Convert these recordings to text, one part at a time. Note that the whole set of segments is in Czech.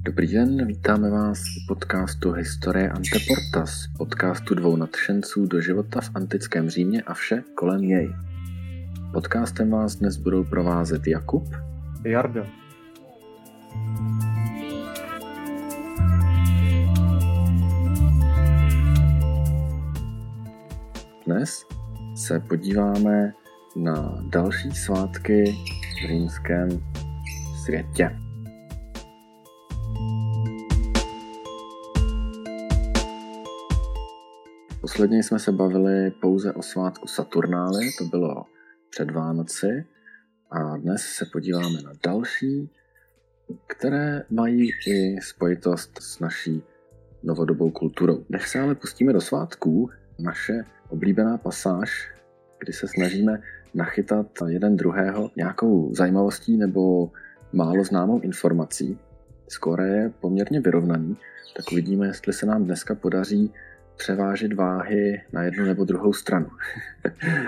Dobrý den, vítáme vás v podcastu Historie Anteportas, podcastu dvou nadšenců do života v antickém Římě a vše kolem jej. Podcastem vás dnes budou provázet Jakub, Jarda. Dnes se podíváme na další svátky v římském světě. Posledně jsme se bavili pouze o svátku Saturnály, to bylo před Vánoci, a dnes se podíváme na další, které mají i spojitost s naší novodobou kulturou. Než se ale pustíme do svátků, naše oblíbená pasáž, kdy se snažíme nachytat jeden druhého nějakou zajímavostí nebo málo známou informací. Skóre je poměrně vyrovnaný, tak uvidíme, jestli se nám dneska podaří převážit váhy na jednu nebo druhou stranu.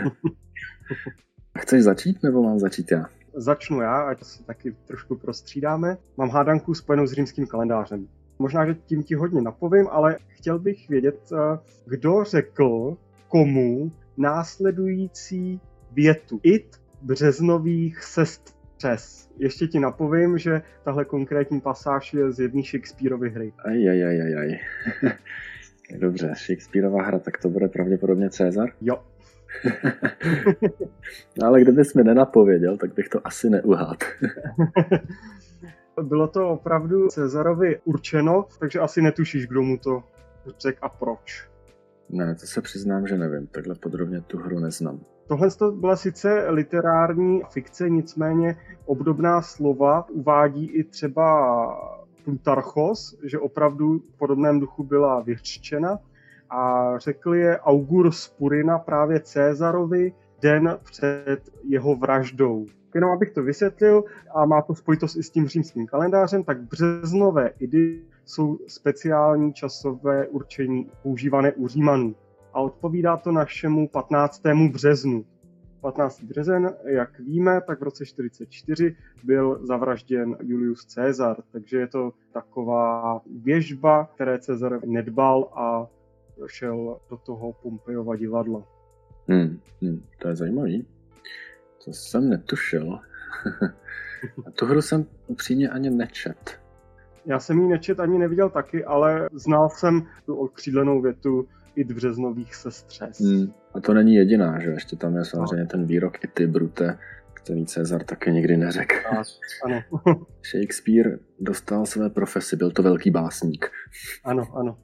Chceš začít, nebo mám začít já? Začnu já, ať se taky trošku prostřídáme. Mám hádanku spojenou s římským kalendářem. Možná, že tím ti hodně napovím, ale chtěl bych vědět, eh, kdo řekl komu následující větu. It březnových sestřes. Ještě ti napovím, že tahle konkrétní pasáž je z jedné Shakespeareovy hry. Aj, aj, aj, aj, aj. Dobře, Shakespeareova hra, tak to bude pravděpodobně Cezar? Jo. no, ale kdybys mi nenapověděl, tak bych to asi neuhádl. Bylo to opravdu Cezarovi určeno, takže asi netušíš, kdo mu to řekl a proč. Ne, to se přiznám, že nevím. Takhle podrobně tu hru neznám. Tohle to byla sice literární fikce, nicméně obdobná slova uvádí i třeba Plutarchos, že opravdu v podobném duchu byla vyřčena a řekl je Augur Spurina právě Cézarovi den před jeho vraždou. Jenom abych to vysvětlil, a má to spojitost i s tím římským kalendářem, tak březnové idy jsou speciální časové určení používané u Římanů. A odpovídá to našemu 15. březnu. 15. březen, jak víme, tak v roce 44 byl zavražděn Julius Caesar, takže je to taková věžba, které Caesar nedbal a šel do toho Pompejova divadla. Hmm, hmm, to je zajímavý. To jsem netušil. a tu hru jsem upřímně ani nečet. Já jsem ji nečet ani neviděl taky, ale znal jsem tu okřídlenou větu i březnových sestřes. Hmm. A to není jediná, že ještě tam je samozřejmě no. ten výrok i ty brute, který Cezar taky nikdy neřekl. Ano. Shakespeare dostal své profesi, byl to velký básník. Ano, ano.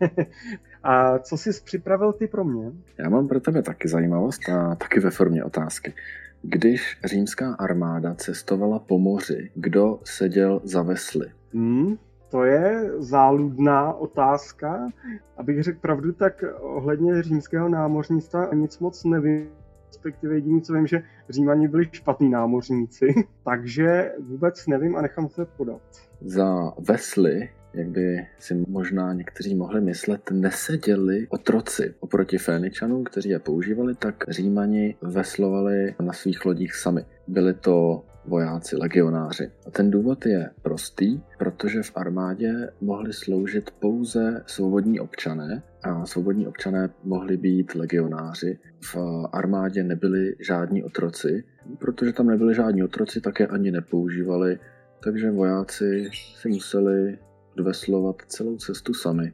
A co jsi připravil ty pro mě? Já mám pro tebe taky zajímavost a taky ve formě otázky. Když římská armáda cestovala po moři, kdo seděl za vesly? Hmm, to je záludná otázka. Abych řekl pravdu, tak ohledně římského námořnictva nic moc nevím. Respektive jediný, co vím, že Římani byli špatní námořníci, takže vůbec nevím a nechám se podat. Za vesly jak by si možná někteří mohli myslet, neseděli otroci oproti Féničanům, kteří je používali, tak Římani veslovali na svých lodích sami. Byli to vojáci, legionáři. A ten důvod je prostý, protože v armádě mohli sloužit pouze svobodní občané a svobodní občané mohli být legionáři. V armádě nebyli žádní otroci, protože tam nebyli žádní otroci, také ani nepoužívali, takže vojáci si museli odveslovat celou cestu sami.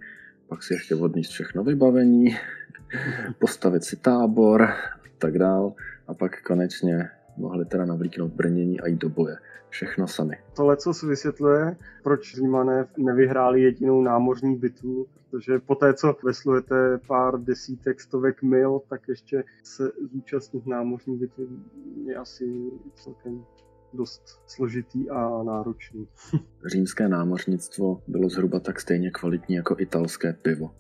Pak si ještě odníst všechno vybavení, postavit si tábor a tak dál. A pak konečně mohli teda navlíknout brnění a jít do boje. Všechno sami. Tohle, co se vysvětluje, proč Římané nevyhráli jedinou námořní bitvu, protože po té, co veslujete pár desítek, stovek mil, tak ještě se zúčastnit námořní bitvy je asi celkem dost složitý a náročný. Římské námořnictvo bylo zhruba tak stejně kvalitní jako italské pivo.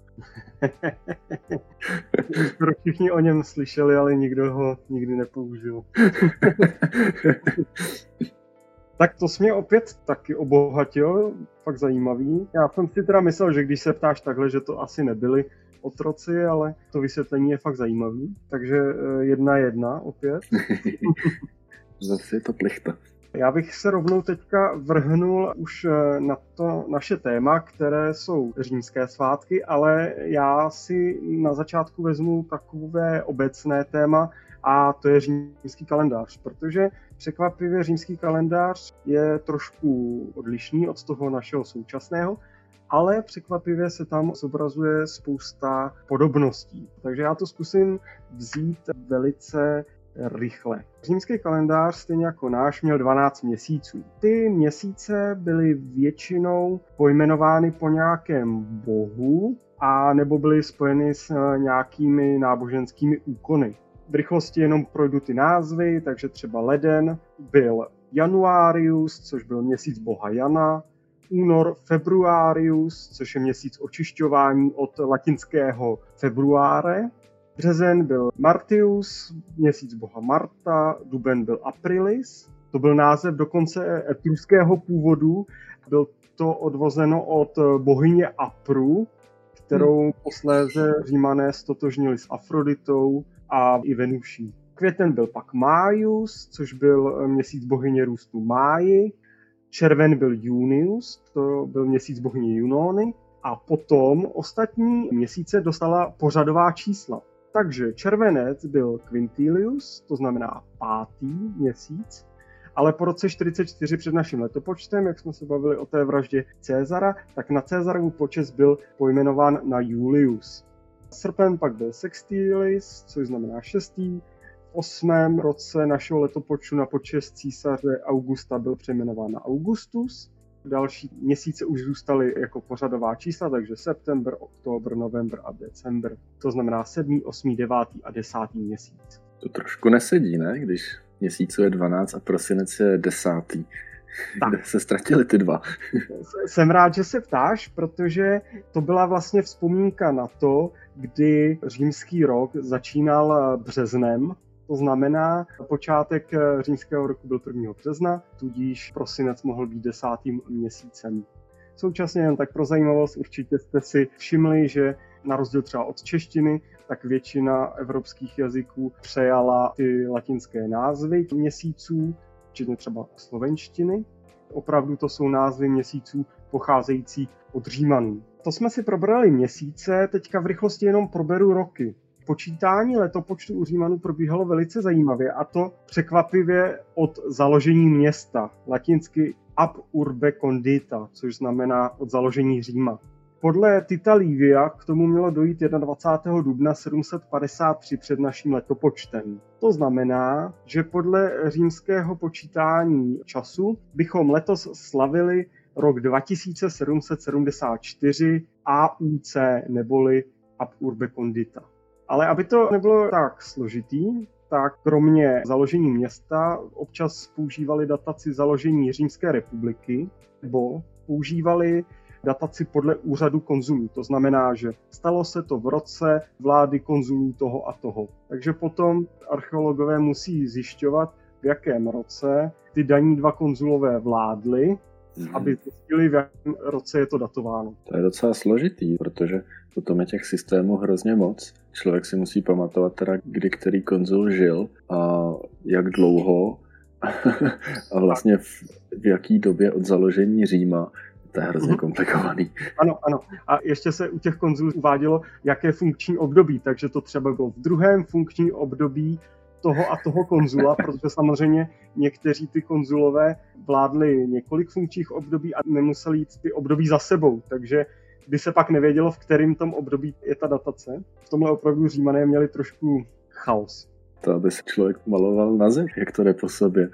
Skoro všichni o něm slyšeli, ale nikdo ho nikdy nepoužil. tak to jsi mě opět taky obohatil, fakt zajímavý. Já jsem si teda myslel, že když se ptáš takhle, že to asi nebyli otroci, ale to vysvětlení je fakt zajímavý. Takže eh, jedna jedna opět. Zase je to plichta. Já bych se rovnou teďka vrhnul už eh, na to naše téma, které jsou římské svátky, ale já si na začátku vezmu takové obecné téma, a to je římský kalendář, protože překvapivě římský kalendář je trošku odlišný od toho našeho současného, ale překvapivě se tam zobrazuje spousta podobností. Takže já to zkusím vzít velice rychle. Římský kalendář, stejně jako náš, měl 12 měsíců. Ty měsíce byly většinou pojmenovány po nějakém bohu a nebo byly spojeny s nějakými náboženskými úkony. V rychlosti jenom projdu ty názvy, takže třeba leden byl Januarius, což byl měsíc boha Jana, únor Februarius, což je měsíc očišťování od latinského februáre, Březen byl Martius, měsíc boha Marta, duben byl Aprilis. To byl název dokonce etruského původu. Byl to odvozeno od bohyně Apru, kterou hmm. posléze římané stotožnili s Afroditou a i Venuší. Květen byl pak Május, což byl měsíc bohyně růstu Máji. Červen byl Junius, to byl měsíc bohyně Junony. A potom ostatní měsíce dostala pořadová čísla. Takže červenec byl Quintilius, to znamená pátý měsíc, ale po roce 44 před naším letopočtem, jak jsme se bavili o té vraždě Cezara, tak na Cezarovu počest byl pojmenován na Julius. Srpen pak byl Sextilis, což znamená šestý. V osmém roce našeho letopočtu na počest císaře Augusta byl přejmenován na Augustus. Další měsíce už zůstaly jako pořadová čísla, takže september, oktober, november a december. To znamená 7., 8., 9. a 10. měsíc. To trošku nesedí, ne? Když měsíců je 12 a prosinec je 10. Tak. Kde se ztratili ty dva? Jsem rád, že se ptáš, protože to byla vlastně vzpomínka na to, kdy římský rok začínal březnem to znamená, počátek eh, římského roku byl 1. března, tudíž prosinec mohl být desátým měsícem. Současně jen tak pro zajímavost určitě jste si všimli, že na rozdíl třeba od češtiny, tak většina evropských jazyků přejala ty latinské názvy měsíců, včetně třeba slovenštiny. Opravdu to jsou názvy měsíců pocházející od Římanů. To jsme si probrali měsíce, teďka v rychlosti jenom proberu roky počítání letopočtu u Římanů probíhalo velice zajímavě a to překvapivě od založení města, latinsky ab urbe condita, což znamená od založení Říma. Podle Tita Livia k tomu mělo dojít 21. dubna 753 před naším letopočtem. To znamená, že podle římského počítání času bychom letos slavili rok 2774 AUC neboli ab urbe condita. Ale aby to nebylo tak složitý, tak kromě založení města občas používali dataci založení Římské republiky, nebo používali dataci podle úřadu konzulů. To znamená, že stalo se to v roce vlády konzulů toho a toho. Takže potom archeologové musí zjišťovat, v jakém roce ty daní dva konzulové vládly mm-hmm. aby zjistili, v jakém roce je to datováno. To je docela složitý, protože potom je těch systémů hrozně moc. Člověk si musí pamatovat teda, kdy který konzul žil a jak dlouho a vlastně v, v jaký době od založení Říma to je hrozně mhm. komplikovaný. Ano, ano. A ještě se u těch konzulů uvádělo, jaké funkční období. Takže to třeba bylo v druhém funkční období toho a toho konzula, protože samozřejmě někteří ty konzulové vládli několik funkčních období a nemuseli jít ty období za sebou, takže by se pak nevědělo, v kterém tom období je ta datace. V tomhle opravdu římané měli trošku chaos. To, aby se člověk maloval na zem, jak to jde po sobě.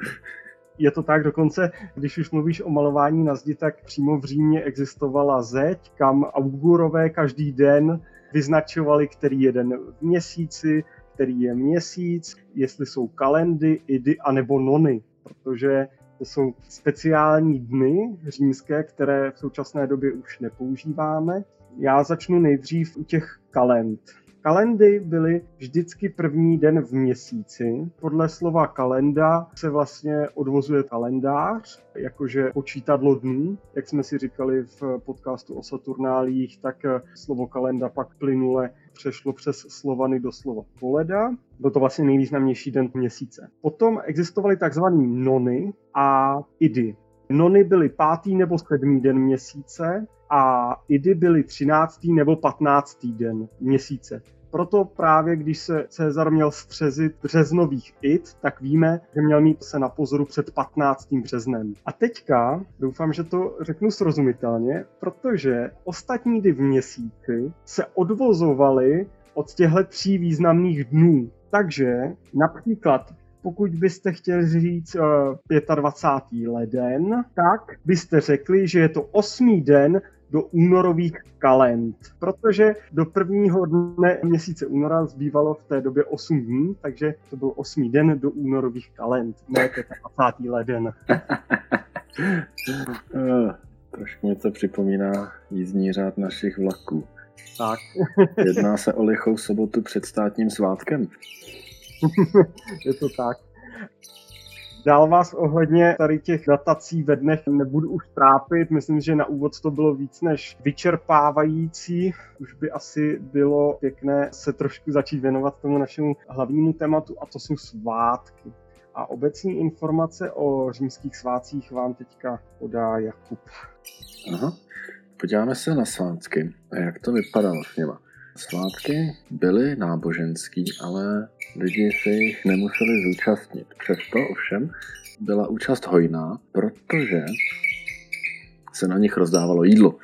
Je to tak dokonce, když už mluvíš o malování na zdi, tak přímo v Římě existovala zeď, kam augurové každý den vyznačovali, který jeden v měsíci, který je měsíc, jestli jsou kalendy, idy anebo nony, protože to jsou speciální dny římské, které v současné době už nepoužíváme. Já začnu nejdřív u těch kalend. Kalendy byly vždycky první den v měsíci. Podle slova kalenda se vlastně odvozuje kalendář, jakože počítadlo dnů. Jak jsme si říkali v podcastu o Saturnálích, tak slovo kalenda pak plynule přešlo přes Slovany do slova koleda. Byl to vlastně nejvýznamnější den měsíce. Potom existovaly takzvané nony a idy. Nony byly pátý nebo sedmý den měsíce a idy byly třináctý nebo patnáctý den měsíce. Proto právě, když se Cezar měl střezit březnových id, tak víme, že měl mít se na pozoru před 15. březnem. A teďka, doufám, že to řeknu srozumitelně, protože ostatní dny v měsíci se odvozovaly od těchto tří významných dnů. Takže například pokud byste chtěli říct uh, 25. leden, tak byste řekli, že je to osmý den do únorových kalend, protože do prvního dne měsíce února zbývalo v té době 8 dní, takže to byl osmý den do únorových kalend, ne 25. leden. uh, trošku mi to připomíná jízdní řád našich vlaků. Tak. Jedná se o lichou sobotu před státním svátkem. je to tak. Dál vás ohledně tady těch datací ve dnech nebudu už trápit. Myslím, že na úvod to bylo víc než vyčerpávající. Už by asi bylo pěkné se trošku začít věnovat tomu našemu hlavnímu tématu a to jsou svátky. A obecní informace o římských svátcích vám teďka podá Jakub. Aha. Podíváme se na svátky a jak to vypadalo s něma. Svátky byly náboženský, ale lidi se jich nemuseli zúčastnit. Přesto ovšem byla účast hojná, protože se na nich rozdávalo jídlo.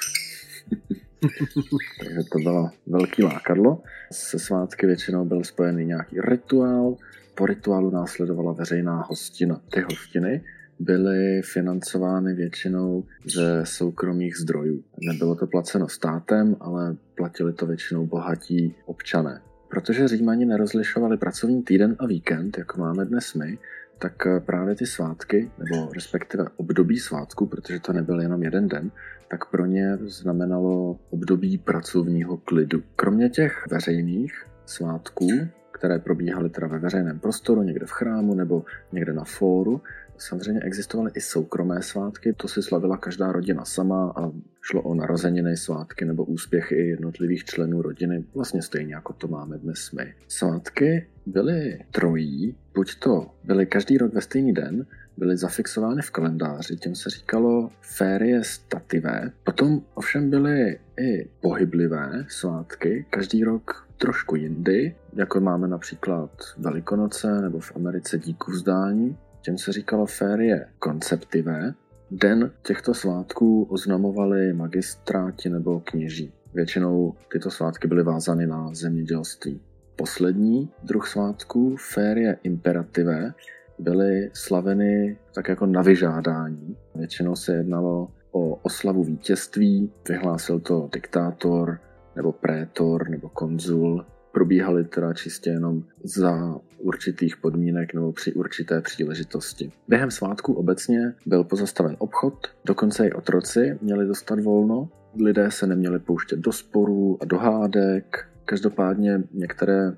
Takže to bylo velký lákadlo. Se svátky většinou byl spojený nějaký rituál, po rituálu následovala veřejná hostina. Ty hostiny byly financovány většinou ze soukromých zdrojů. Nebylo to placeno státem, ale platili to většinou bohatí občané. Protože Římani nerozlišovali pracovní týden a víkend, jako máme dnes my, tak právě ty svátky, nebo respektive období svátku, protože to nebyl jenom jeden den, tak pro ně znamenalo období pracovního klidu. Kromě těch veřejných svátků, které probíhaly teda ve veřejném prostoru, někde v chrámu nebo někde na fóru, Samozřejmě existovaly i soukromé svátky, to si slavila každá rodina sama a šlo o narozeniny, svátky nebo úspěchy jednotlivých členů rodiny, vlastně stejně jako to máme dnes my. Svátky byly trojí, buď to byly každý rok ve stejný den, byly zafixovány v kalendáři, těm se říkalo férie stativé. Potom ovšem byly i pohyblivé svátky, každý rok trošku jindy, jako máme například Velikonoce nebo v Americe díku vzdání. Těm se říkalo férie konceptivé. Den těchto svátků oznamovali magistráti nebo kněží. Většinou tyto svátky byly vázány na zemědělství. Poslední druh svátků, férie imperative, byly slaveny tak jako na vyžádání. Většinou se jednalo o oslavu vítězství, vyhlásil to diktátor, nebo prétor, nebo konzul, probíhaly teda čistě jenom za určitých podmínek nebo při určité příležitosti. Během svátku obecně byl pozastaven obchod, dokonce i otroci měli dostat volno, lidé se neměli pouštět do sporů a do hádek, každopádně některé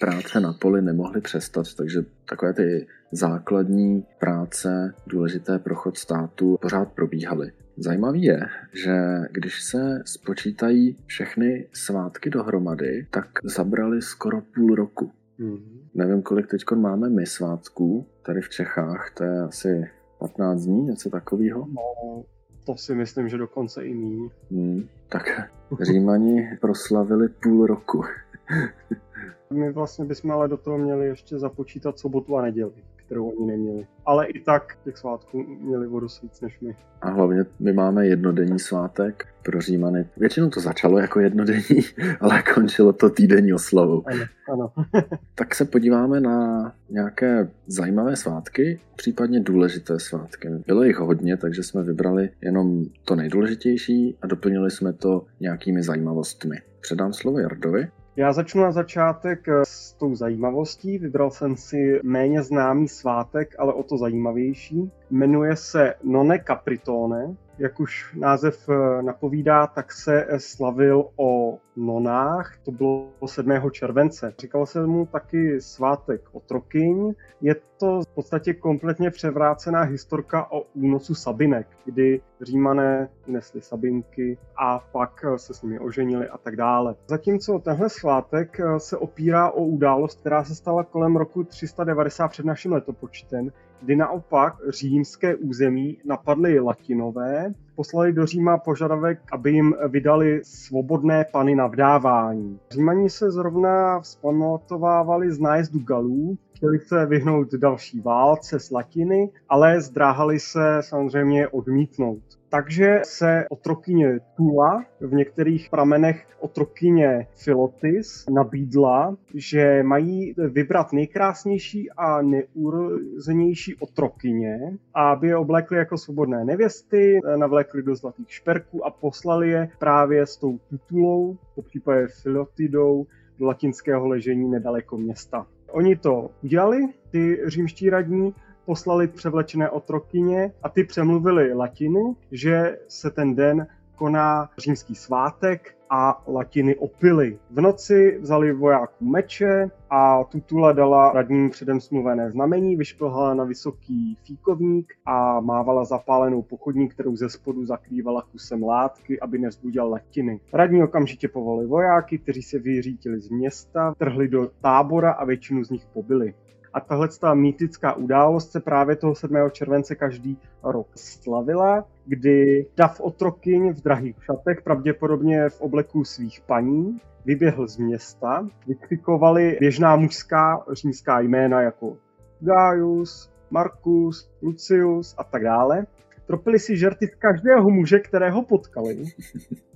práce na poli nemohly přestat, takže takové ty základní práce, důležité pro chod státu, pořád probíhaly. Zajímavý je, že když se spočítají všechny svátky dohromady, tak zabrali skoro půl roku. Mm-hmm. Nevím, kolik teď máme my svátků tady v Čechách, to je asi 15 dní, něco takového. No, to si myslím, že dokonce i míň. Hmm, tak Římani proslavili půl roku. My vlastně bychom ale do toho měli ještě započítat sobotu a neděli kterou oni neměli. Ale i tak těch svátků měli vodu víc než my. A hlavně my máme jednodenní svátek pro Římany. Většinou to začalo jako jednodenní, ale končilo to týdenní oslavou. Ano, ano. tak se podíváme na nějaké zajímavé svátky, případně důležité svátky. Bylo jich hodně, takže jsme vybrali jenom to nejdůležitější a doplnili jsme to nějakými zajímavostmi. Předám slovo Jardovi. Já začnu na začátek eh, s tou zajímavostí. Vybral jsem si méně známý svátek, ale o to zajímavější. jmenuje se None Capritone jak už název eh, napovídá, tak se slavil o nonách, to bylo 7. července. Říkalo se mu taky svátek otrokyň. Je to v podstatě kompletně převrácená historka o únosu Sabinek, kdy římané nesli Sabinky a pak se s nimi oženili a tak dále. Zatímco tenhle svátek eh, se opírá o událost, která se stala kolem roku 390 před naším letopočtem, kdy naopak římské území napadly latinové, poslali do Říma požadavek, aby jim vydali svobodné pany na vdávání. Římani se zrovna vzpamatovávali z nájezdu Galů, chtěli se vyhnout další válce s Latiny, ale zdráhali se samozřejmě odmítnout. Takže se otrokyně Tula, v některých pramenech otrokyně Filotis, nabídla, že mají vybrat nejkrásnější a neurozenější otrokyně, aby je oblékli jako svobodné nevěsty, navlékli do zlatých šperků a poslali je právě s tou Tutulou, po případě Filotidou, do latinského ležení nedaleko města. Oni to udělali, ty římští radní, poslali převlečené otrokyně a ty přemluvili latinu, že se ten den koná římský svátek a latiny opily. V noci vzali vojáků meče a Tutula dala radním předem smluvené znamení, vyšplhala na vysoký fíkovník a mávala zapálenou pochodní, kterou ze spodu zakrývala kusem látky, aby nezbudil latiny. Radní okamžitě povolili vojáky, kteří se vyřítili z města, trhli do tábora a většinu z nich pobili. A tahle ta mýtická událost se právě toho 7. července každý rok slavila, kdy dav otrokyň v drahých šatech, pravděpodobně v obleku svých paní, vyběhl z města, vykrikovali běžná mužská římská jména jako Gaius, Marcus, Lucius a tak dále tropili si žerty z každého muže, kterého potkali.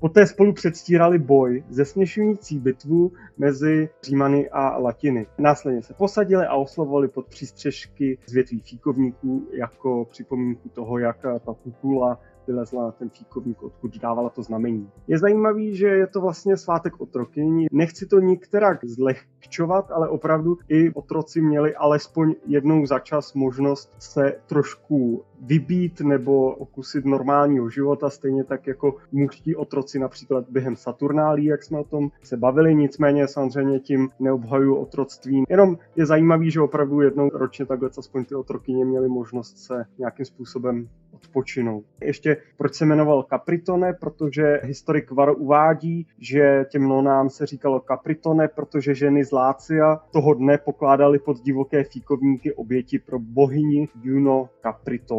Poté spolu předstírali boj, zesměšující bitvu mezi Římany a Latiny. Následně se posadili a oslovovali pod přístřežky z větví fíkovníků jako připomínku toho, jak ta titula vylezla na ten fíkovník, odkud dávala to znamení. Je zajímavý, že je to vlastně svátek otrokyní. Nechci to nikterak zlehčovat, ale opravdu i otroci měli alespoň jednou za čas možnost se trošku vybít nebo okusit normálního života, stejně tak jako mužští otroci například během Saturnálí, jak jsme o tom se bavili, nicméně samozřejmě tím neobhajuju otroctví. Jenom je zajímavý, že opravdu jednou ročně takhle aspoň ty otrokyně měly možnost se nějakým způsobem odpočinout. Ještě proč se jmenoval Capritone, protože historik Varo uvádí, že těm nonám se říkalo Capritone, protože ženy z Lácia toho dne pokládali pod divoké fíkovníky oběti pro bohyni Juno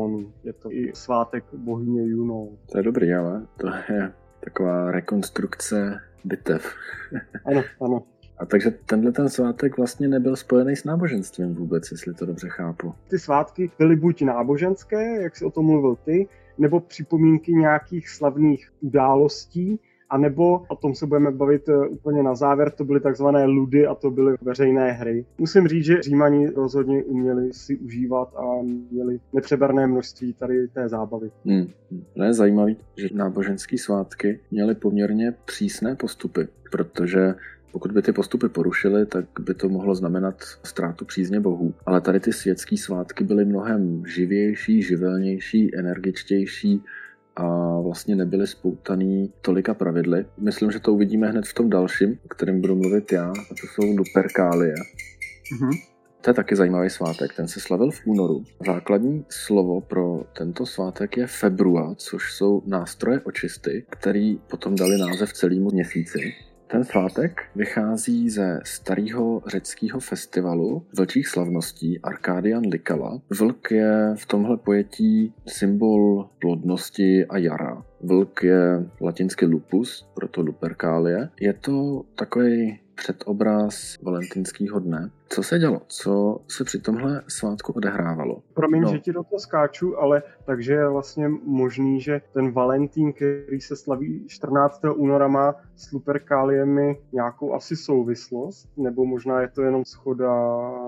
Capritonu. Je to i svátek bohyně Juno. To je dobrý, ale to je taková rekonstrukce bitev. ano, ano. A takže tenhle ten svátek vlastně nebyl spojený s náboženstvím vůbec, jestli to dobře chápu. Ty svátky byly buď náboženské, jak si o tom mluvil ty, nebo připomínky nějakých slavných událostí, a nebo, o tom se budeme bavit eh, úplně na závěr, to byly takzvané ludy a to byly veřejné hry. Musím říct, že Římani rozhodně uměli si užívat a měli nepřeberné množství tady té zábavy. Hmm. To je zajímavé, že náboženské svátky měly poměrně přísné postupy, protože pokud by ty postupy porušily, tak by to mohlo znamenat ztrátu přízně bohů. Ale tady ty světské svátky byly mnohem živější, živelnější, energičtější a vlastně nebyly spoutaný tolika pravidly. Myslím, že to uvidíme hned v tom dalším, o kterém budu mluvit já, a to jsou Luperkálie. Mm-hmm. To je taky zajímavý svátek, ten se slavil v únoru. Základní slovo pro tento svátek je februa, což jsou nástroje očisty, který potom dali název celému měsíci. Ten svátek vychází ze starého řeckého festivalu vlčích slavností Arcadian Likala. Vlk je v tomhle pojetí symbol plodnosti a jara. Vlk je latinsky lupus, proto luperkálie. Je to takový předobraz valentinského dne. Co se dělo? Co se při tomhle svátku odehrávalo? Promiň, no. že ti do toho skáču, ale takže je vlastně možný, že ten Valentín, který se slaví 14. února, má s Luperkáliemi nějakou asi souvislost? Nebo možná je to jenom schoda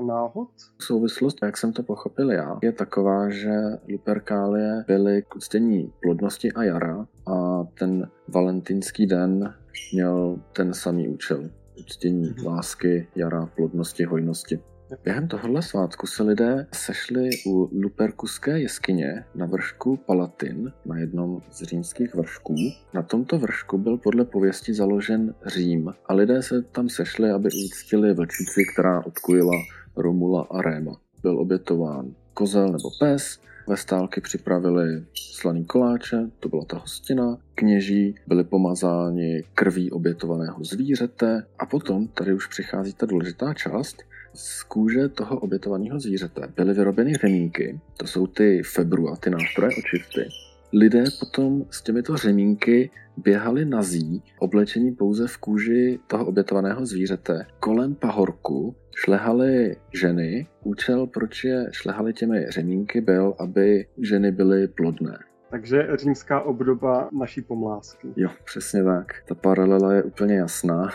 náhod? Souvislost, jak jsem to pochopil já, je taková, že Luperkálie byly k uctění plodnosti a jara a ten valentínský den měl ten samý účel uctění lásky, jara, plodnosti, hojnosti. Během tohohle svátku se lidé sešli u Luperkuské jeskyně na vršku Palatin na jednom z římských vršků. Na tomto vršku byl podle pověsti založen Řím a lidé se tam sešli, aby uctili vlčici, která odkujila Romula a Réma. Byl obětován kozel nebo pes, ve stálky připravili slaný koláče, to byla ta hostina, kněží byli pomazáni krví obětovaného zvířete. A potom tady už přichází ta důležitá část, z kůže toho obětovaného zvířete. Byly vyrobeny řemínky, to jsou ty febru a ty nástroje očisty. Lidé potom s těmito řemínky běhali nazí, oblečení pouze v kůži toho obětovaného zvířete. Kolem pahorku šlehaly ženy. Účel, proč je šlehali těmi řemínky, byl, aby ženy byly plodné. Takže římská obdoba naší pomlásky. Jo, přesně tak. Ta paralela je úplně jasná.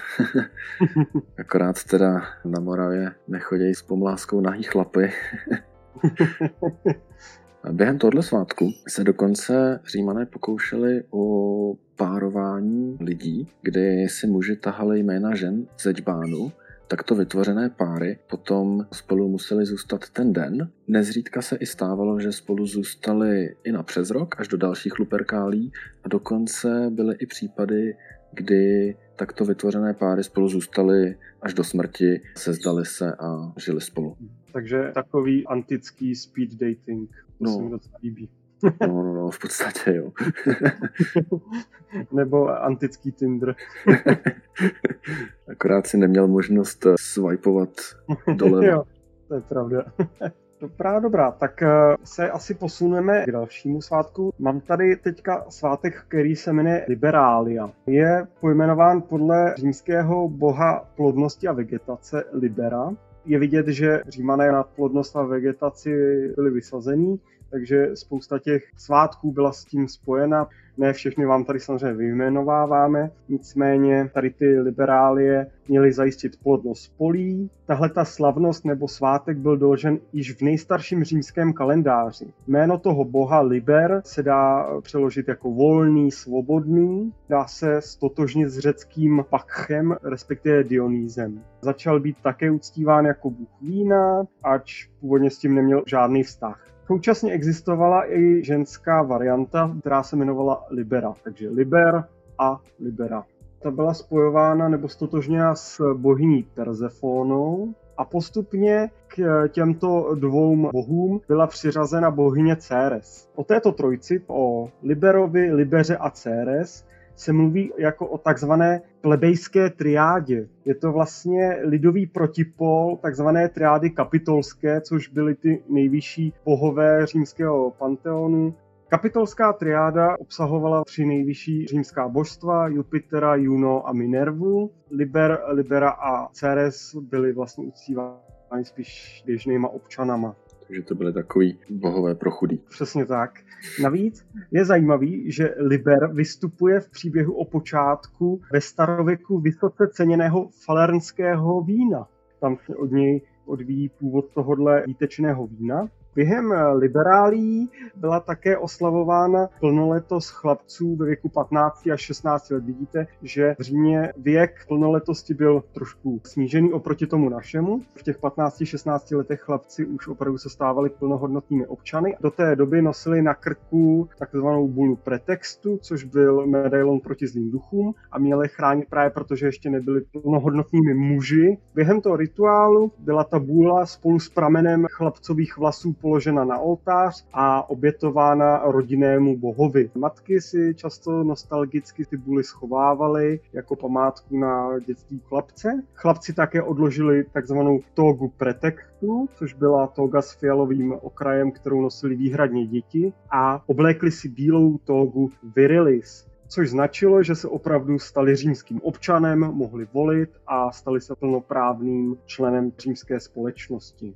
Akorát teda na Moravě nechodí s pomláskou nahý chlapy. Během tohle svátku se dokonce římané pokoušeli o párování lidí, kdy si muži tahali jména žen ze džbánu takto vytvořené páry potom spolu museli zůstat ten den. Nezřídka se i stávalo, že spolu zůstali i na přes rok, až do dalších luperkálí a dokonce byly i případy, kdy takto vytvořené páry spolu zůstaly až do smrti, se zdali se a žili spolu. Takže takový antický speed dating, to no. se mi docela líbí. No, no, no, v podstatě jo. Nebo antický Tinder. Akorát si neměl možnost eh, swipeovat dole. jo, to je pravda. Dobrá, dobrá, tak eh, se asi posuneme k dalšímu svátku. Mám tady teďka svátek, který se jmenuje Liberalia. Je pojmenován podle římského boha plodnosti a vegetace Libera. Je vidět, že římané na plodnost a vegetaci byli vysazení takže spousta těch svátků byla s tím spojena. Ne všechny vám tady samozřejmě vyjmenováváme, nicméně tady ty liberálie měly zajistit plodnost polí. Tahle ta slavnost nebo svátek byl doložen již v nejstarším římském kalendáři. Jméno toho boha Liber se dá přeložit jako volný, svobodný. Dá se stotožnit s řeckým Pakchem, respektive Dionýzem. Začal být také uctíván jako bůh vína, ač původně s tím neměl žádný vztah. Současně existovala i ženská varianta, která se jmenovala Libera. Takže Liber a Libera. Ta byla spojována nebo stotožněna s bohyní Persefónou a postupně k těmto dvou bohům byla přiřazena bohyně Ceres. O této trojci, o Liberovi, Libeře a Ceres, se mluví jako o takzvané plebejské triádě. Je to vlastně lidový protipol takzvané triády kapitolské, což byly ty nejvyšší bohové římského panteonu. Kapitolská triáda obsahovala tři nejvyšší římská božstva, Jupitera, Juno a Minervu. Liber, Libera a Ceres byly vlastně uctívány spíš běžnýma občanama. Takže to byly takový bohové pro chudý. Přesně tak. Navíc je zajímavý, že Liber vystupuje v příběhu o počátku ve starověku vysoce ceněného falernského vína. Tam se od něj odvíjí původ tohohle výtečného vína. Během liberálí byla také oslavována plnoletost chlapců ve věku 15 až 16 let. Vidíte, že v Římě věk plnoletosti byl trošku snížený oproti tomu našemu. V těch 15-16 letech chlapci už opravdu se stávali plnohodnotnými občany. Do té doby nosili na krku takzvanou bulu pretextu, což byl medailon proti zlým duchům a měli chránit právě protože ještě nebyli plnohodnotnými muži. Během toho rituálu byla ta bůla spolu s pramenem chlapcových vlasů položena na oltář a obětována rodinnému bohovi. Matky si často nostalgicky ty buly schovávaly jako památku na dětství chlapce. Chlapci také odložili takzvanou togu pretextu, což byla toga s fialovým okrajem, kterou nosili výhradně děti a oblékli si bílou togu virilis což značilo, že se opravdu stali římským občanem, mohli volit a stali se plnoprávným členem římské společnosti.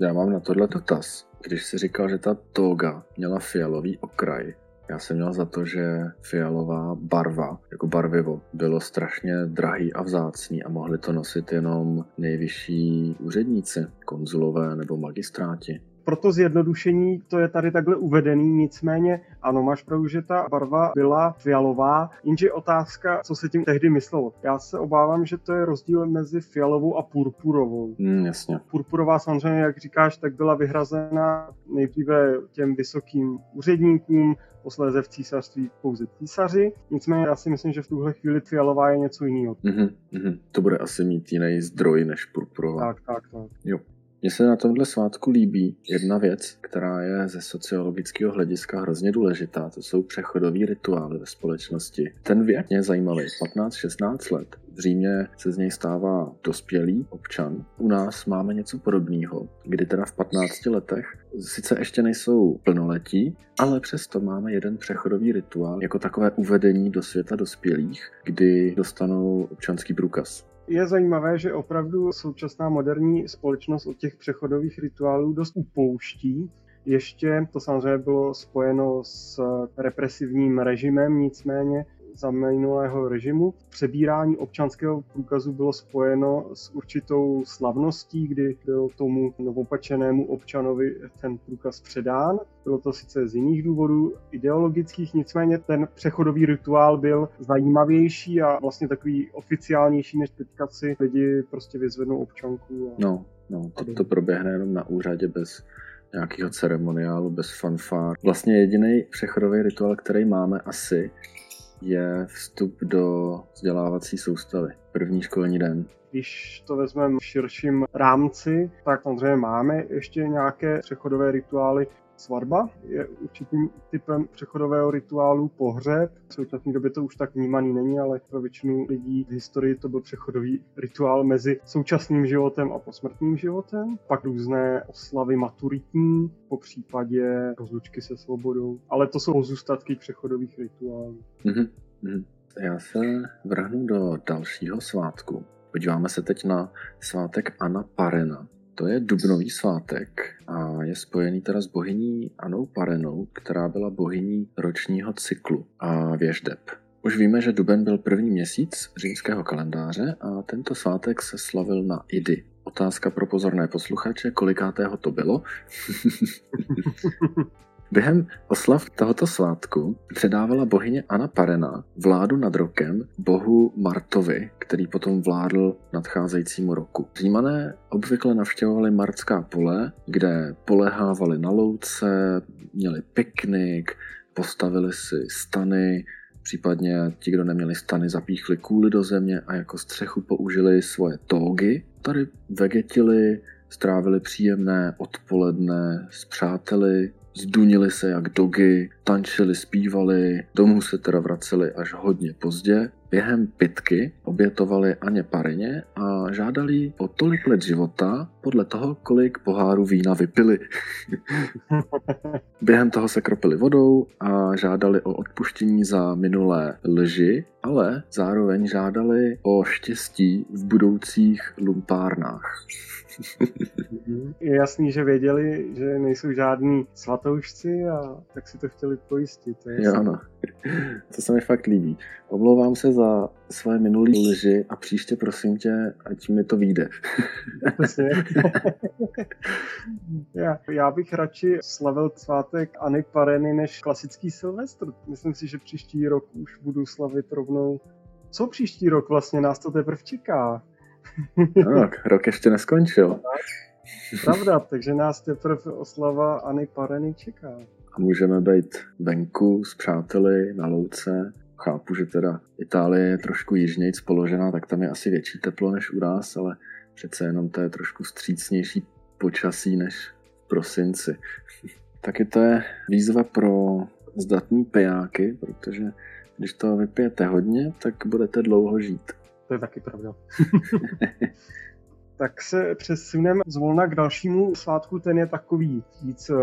Já mám na tohle dotaz. Když jsi říkal, že ta toga měla fialový okraj, já jsem měl za to, že fialová barva, jako barvivo, bylo strašně drahý a vzácný a mohli to nosit jenom nejvyšší úředníci, konzulové nebo magistráti. Proto zjednodušení to je tady takhle uvedený, nicméně ano, máš pravdu, že ta barva byla fialová, jenže otázka, co se tím tehdy myslelo. Já se obávám, že to je rozdíl mezi fialovou a purpurovou. Mm, jasně. Purpurová samozřejmě, jak říkáš, tak byla vyhrazena nejdříve těm vysokým úředníkům, posléze v císařství pouze císaři. Nicméně já si myslím, že v tuhle chvíli fialová je něco jiného. Mm-hmm, mm-hmm. To bude asi mít jiný zdroj než purpurová. Tak, tak, tak. Jo. Mně se na tomhle svátku líbí jedna věc, která je ze sociologického hlediska hrozně důležitá. To jsou přechodové rituály ve společnosti. Ten věk je zajímavý. 15-16 let. V Římě se z něj stává dospělý občan. U nás máme něco podobného, kdy teda v 15 letech sice ještě nejsou plnoletí, ale přesto máme jeden přechodový rituál jako takové uvedení do světa dospělých, kdy dostanou občanský průkaz je zajímavé, že opravdu současná moderní společnost od těch přechodových rituálů dost upouští. Ještě to samozřejmě bylo spojeno s represivním režimem, nicméně za minulého režimu. Přebírání občanského průkazu bylo spojeno s určitou slavností, kdy byl tomu novopačenému občanovi ten průkaz předán. Bylo to sice z jiných důvodů ideologických, nicméně ten přechodový rituál byl zajímavější a vlastně takový oficiálnější, než teďka si lidi prostě vyzvednou občanku. A... No, no, to, to proběhne jenom na úřadě bez nějakého ceremoniálu, bez fanfár. Vlastně jediný přechodový rituál, který máme asi, je vstup do vzdělávací soustavy. První školní den. Když to vezmeme v širším rámci, tak samozřejmě máme ještě nějaké přechodové rituály, Svatba je určitým typem přechodového rituálu pohřeb. V současné době to už tak vnímaný není, ale pro většinu lidí v historii to byl přechodový rituál mezi současným životem a posmrtným životem. Pak různé oslavy maturitní, po případě rozlučky se svobodou. Ale to jsou pozůstatky přechodových rituálů. Mm-hmm. Já se vrhnu do dalšího svátku. Podíváme se teď na svátek Anna Parena. To je dubnový svátek a je spojený teda s bohyní Anou Parenou, která byla bohyní ročního cyklu a věždeb. Už víme, že duben byl první měsíc římského kalendáře a tento svátek se slavil na Idy. Otázka pro pozorné posluchače, kolikátého to bylo? Během oslav tohoto svátku předávala bohyně Anna Parena vládu nad rokem bohu Martovi, který potom vládl nadcházejícímu roku. Římané obvykle navštěvovali Martská pole, kde polehávali na louce, měli piknik, postavili si stany, případně ti, kdo neměli stany, zapíchli kůly do země a jako střechu použili svoje tógy. Tady vegetili, strávili příjemné odpoledne s přáteli, zdunili se jak dogy, tančili, zpívali, domů se teda vraceli až hodně pozdě. Během pitky obětovali Aně Parině a žádali o tolik let života podle toho, kolik pohárů vína vypili. Během toho se kropili vodou a žádali o odpuštění za minulé lži, ale zároveň žádali o štěstí v budoucích lumpárnách. Je jasný, že věděli, že nejsou žádní svatoušci a tak si to chtěli pojistit. To je jo, no. To se mi fakt líbí. Omlouvám se za své minulý lži a příště prosím tě, ať mi to vyjde. já, já bych radši slavil svátek Ani Pareny než klasický Silvestr. Myslím si, že příští rok už budu slavit rovnou. Co příští rok vlastně nás to teprve čeká? No, rok ještě neskončil. Pravda, takže nás teprve oslava Ani Pareny čeká. A můžeme být venku s přáteli na louce. Chápu, že teda Itálie je trošku jižnějc položená, tak tam je asi větší teplo než u nás, ale přece jenom to je trošku střícnější počasí než v prosinci. Taky to je výzva pro zdatní pejáky, protože když to vypijete hodně, tak budete dlouho žít. To je taky pravda. tak se přesuneme zvolna k dalšímu svátku, ten je takový víc eh,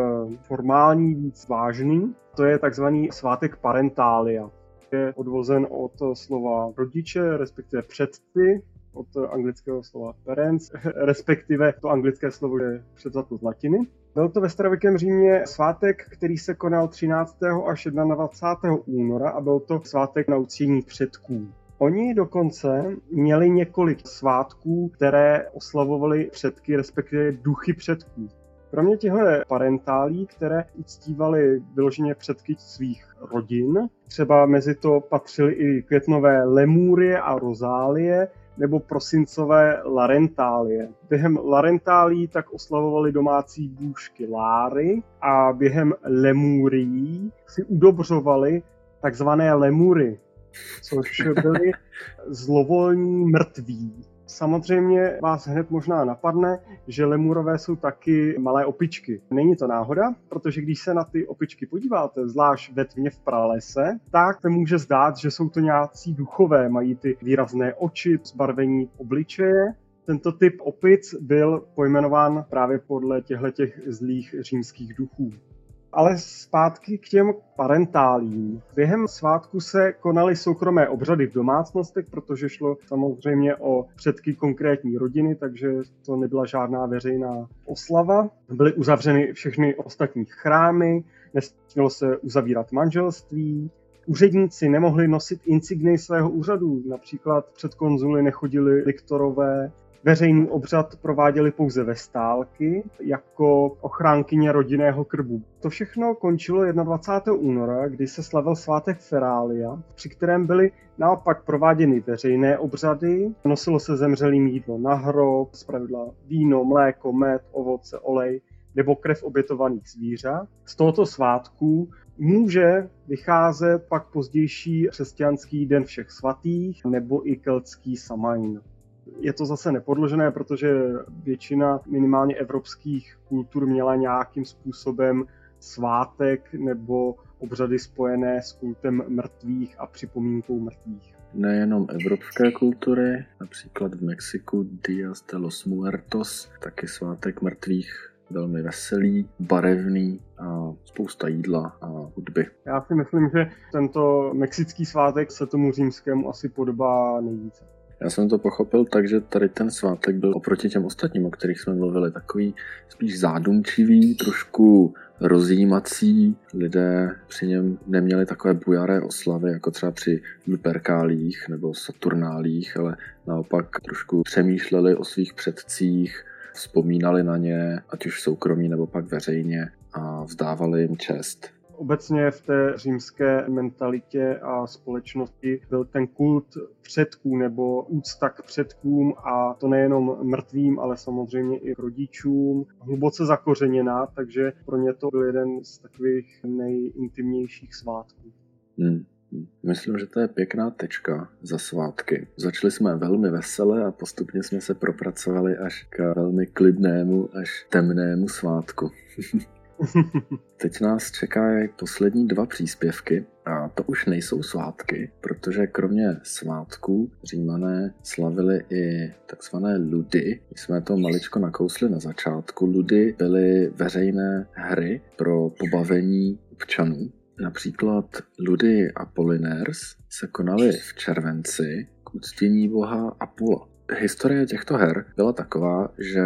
formální, víc vážný. To je takzvaný svátek parentália. Je odvozen od slova rodiče, respektive předci, od anglického slova parents, respektive to anglické slovo je převzato z latiny. Byl to ve starověkém Římě svátek, který se konal 13. až 21. února a byl to svátek na uctění předků. Oni dokonce měli několik svátků, které oslavovali předky, respektive duchy předků. Kromě těchto parentálí, které uctívaly vyloženě předky svých rodin, třeba mezi to patřily i květnové lemúrie a rozálie, nebo prosincové larentálie. Během larentálí tak oslavovali domácí bůžky Láry a během lemúrií si udobřovali takzvané lemury, což byly zlovolní mrtví. Samozřejmě vás hned možná napadne, že lemurové jsou taky malé opičky. Není to náhoda, protože když se na ty opičky podíváte, zvlášť ve tmě v pralese, tak se může zdát, že jsou to nějací duchové, mají ty výrazné oči, zbarvení obličeje, tento typ opic byl pojmenován právě podle těchto zlých římských duchů. Ale zpátky k těm parentálím. Během svátku se konaly soukromé obřady v domácnostech, protože šlo samozřejmě o předky konkrétní rodiny, takže to nebyla žádná veřejná oslava. Byly uzavřeny všechny ostatní chrámy, nesmělo se uzavírat manželství, Úředníci nemohli nosit insigny svého úřadu, například před konzuly nechodili liktorové, Veřejný obřad prováděli pouze ve stálky jako ochránkyně rodinného krbu. To všechno končilo 21. února, kdy se slavil svátek Ferália, při kterém byly naopak prováděny veřejné obřady, nosilo se zemřelým jídlo na hrob, zpravidla víno, mléko, med, ovoce, olej nebo krev obětovaných zvířat. Z tohoto svátku může vycházet pak pozdější křesťanský den všech svatých nebo i keltský Samhain. Je to zase nepodložené, protože většina minimálně evropských kultur měla nějakým způsobem svátek nebo obřady spojené s kultem mrtvých a připomínkou mrtvých. Nejenom evropské kultury, například v Mexiku Días de los Muertos, taky svátek mrtvých velmi veselý, barevný a spousta jídla a hudby. Já si myslím, že tento mexický svátek se tomu římskému asi podobá nejvíce. Já jsem to pochopil tak, že tady ten svátek byl oproti těm ostatním, o kterých jsme mluvili, takový spíš zádumčivý, trošku rozjímací. Lidé při něm neměli takové bujaré oslavy, jako třeba při Luperkálích nebo Saturnálích, ale naopak trošku přemýšleli o svých předcích, vzpomínali na ně, ať už soukromí nebo pak veřejně a vzdávali jim čest. Obecně v té římské mentalitě a společnosti byl ten kult předků nebo úcta k předkům a to nejenom mrtvým, ale samozřejmě i rodičům hluboce zakořeněná, takže pro ně to byl jeden z takových nejintimnějších svátků. Hmm. Myslím, že to je pěkná tečka za svátky. Začali jsme velmi vesele a postupně jsme se propracovali až k velmi klidnému, až temnému svátku. Teď nás čekají poslední dva příspěvky a to už nejsou svátky, protože kromě svátků římané slavili i takzvané ludy. My jsme to maličko nakousli na začátku. Ludy byly veřejné hry pro pobavení občanů. Například Ludy Apollinaires se konaly v červenci k uctění boha Apula. Historie těchto her byla taková, že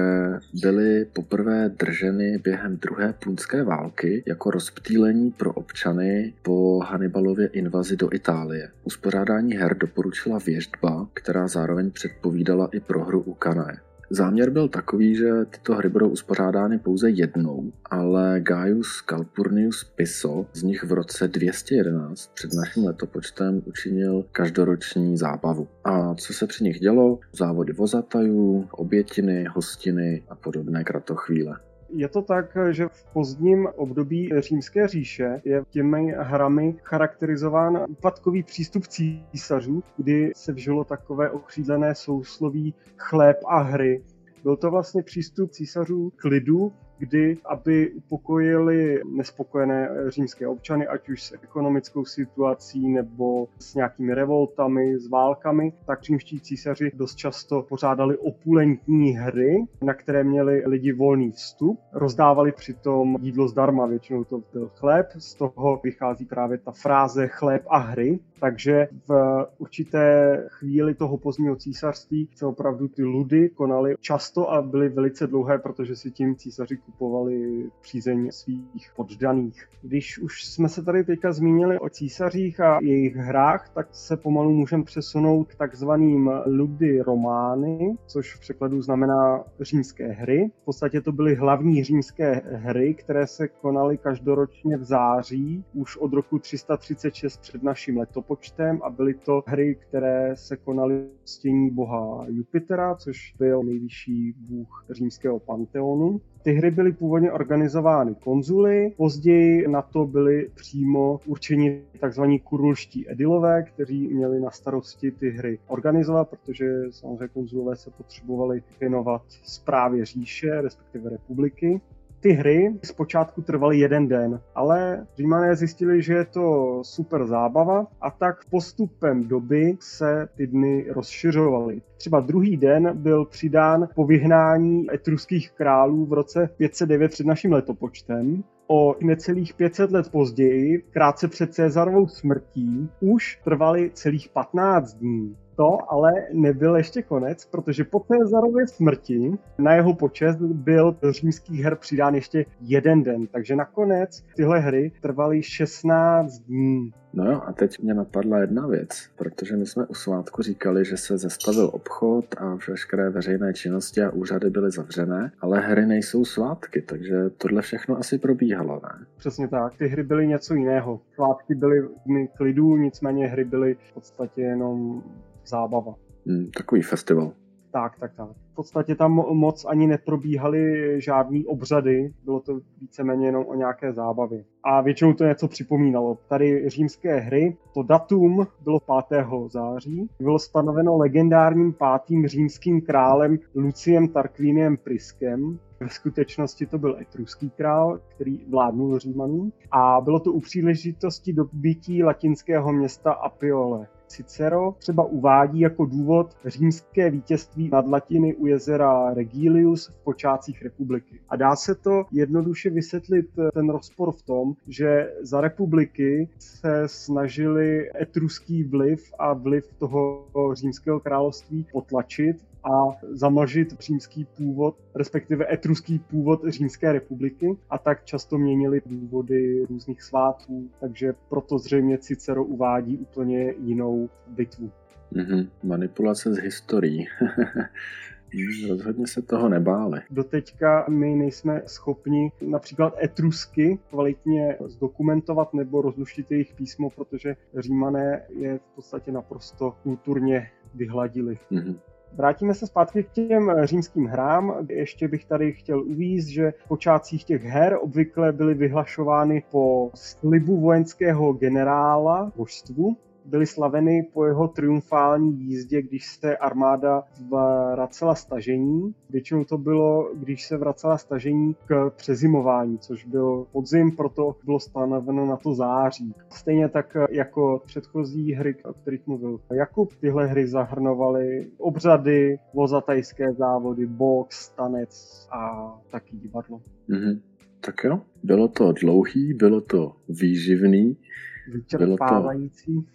byly poprvé drženy během druhé punské války jako rozptýlení pro občany po Hannibalově invazi do Itálie. Uspořádání her doporučila věždba, která zároveň předpovídala i prohru u Kanae. Záměr byl takový, že tyto hry budou uspořádány pouze jednou, ale Gaius Calpurnius Piso z nich v roce 211 před naším letopočtem učinil každoroční zábavu. A co se při nich dělo? Závody vozatajů, obětiny, hostiny a podobné kratochvíle. Je to tak, že v pozdním období římské říše je těmi hrami charakterizován úpadkový přístup císařů, kdy se vžilo takové okřídlené sousloví chléb a hry. Byl to vlastně přístup císařů k lidu, kdy, aby upokojili nespokojené římské občany, ať už s ekonomickou situací nebo s nějakými revoltami, s válkami, tak římští císaři dost často pořádali opulentní hry, na které měli lidi volný vstup. Rozdávali přitom jídlo zdarma, většinou to byl chléb, z toho vychází právě ta fráze chléb a hry. Takže v určité chvíli toho pozdního císařství se opravdu ty ludy konaly často a byly velice dlouhé, protože si tím císaři kupovali přízeň svých poddaných. Když už jsme se tady teďka zmínili o císařích a jejich hrách, tak se pomalu můžeme přesunout k takzvaným ludy romány, což v překladu znamená římské hry. V podstatě to byly hlavní římské hry, které se konaly každoročně v září už od roku 336 před naším letopočtem a byly to hry, které se konaly v stění boha Jupitera, což byl nejvyšší bůh římského panteonu. Ty hry byly původně organizovány konzuly, později na to byly přímo určeni tzv. kurulští edilové, kteří měli na starosti ty hry organizovat, protože samozřejmě konzulové se potřebovali věnovat zprávě říše, respektive republiky. Ty hry zpočátku trvaly jeden den, ale Římané zjistili, že je to super zábava a tak postupem doby se ty dny rozšiřovaly. Třeba druhý den byl přidán po vyhnání etruských králů v roce 509 před naším letopočtem o necelých 500 let později, krátce před Cezarovou smrtí, už trvaly celých 15 dní. To ale nebyl ještě konec, protože po Cezarově smrti na jeho počest byl do římských her přidán ještě jeden den, takže nakonec tyhle hry trvaly 16 dní. No jo, a teď mě napadla jedna věc, protože my jsme u svátku říkali, že se zastavil obchod a veškeré veřejné činnosti a úřady byly zavřené, ale hry nejsou svátky, takže tohle všechno asi probíhalo, ne? Přesně tak, ty hry byly něco jiného. Svátky byly dny klidu, nicméně hry byly v podstatě jenom zábava. Hmm, takový festival. Tak, tak, tak. V podstatě tam moc ani neprobíhaly žádný obřady, bylo to víceméně jenom o nějaké zábavě. A většinou to něco připomínalo. Tady římské hry, to datum bylo 5. září, bylo stanoveno legendárním pátým římským králem Luciem Tarquiniem Priskem, ve skutečnosti to byl etruský král, který vládnul Římanům a bylo to u příležitosti dobytí latinského města Apiole. Cicero třeba uvádí jako důvod římské vítězství nad Latiny u jezera Regilius v počátcích republiky. A dá se to jednoduše vysvětlit eh, ten rozpor v tom, že za republiky se snažili etruský vliv a vliv toho římského království potlačit a zamlžit římský původ, respektive etruský původ římské republiky a tak často měnili důvody různých svátků, takže proto zřejmě Cicero uvádí úplně jinou bitvu. Mm-hmm. Manipulace s historií. Rozhodně se toho nebáli. Doteďka my nejsme schopni například etrusky kvalitně zdokumentovat nebo rozluštit jejich písmo, protože římané je v podstatě naprosto kulturně vyhladili. Mm-hmm. Vrátíme se zpátky k těm římským hrám. Ještě bych tady chtěl uvízt, že v počátcích těch her obvykle byly vyhlašovány po slibu vojenského generála božstvu, byly slaveny po jeho triumfální jízdě, když se armáda vracela stažení. Většinou to bylo, když se vracela stažení k přezimování, což byl podzim, proto bylo stanoveno na to září. Stejně tak jako předchozí hry, o kterých mluvil Jakub, tyhle hry zahrnovaly obřady, vozatajské závody, box, tanec a taky divadlo. Mm-hmm. Tak jo, bylo to dlouhý, bylo to výživný,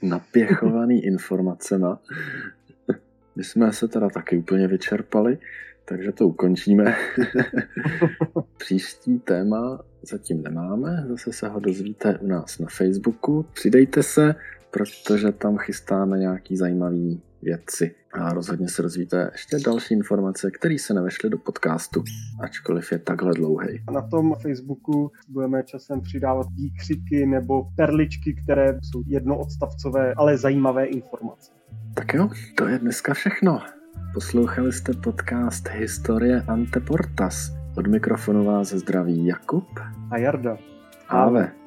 to napěchovaný informacema. My jsme se teda taky úplně vyčerpali, takže to ukončíme. Příští téma zatím nemáme, zase se ho dozvíte u nás na Facebooku. Přidejte se, protože tam chystáme nějaký zajímavý věci. A rozhodně se rozvíte ještě další informace, které se nevešly do podcastu, ačkoliv je takhle dlouhý. Na tom Facebooku budeme časem přidávat výkřiky nebo perličky, které jsou jednoodstavcové, ale zajímavé informace. Tak jo, to je dneska všechno. Poslouchali jste podcast Historie Anteportas. Od mikrofonu vás zdraví Jakub a Jarda. Ave.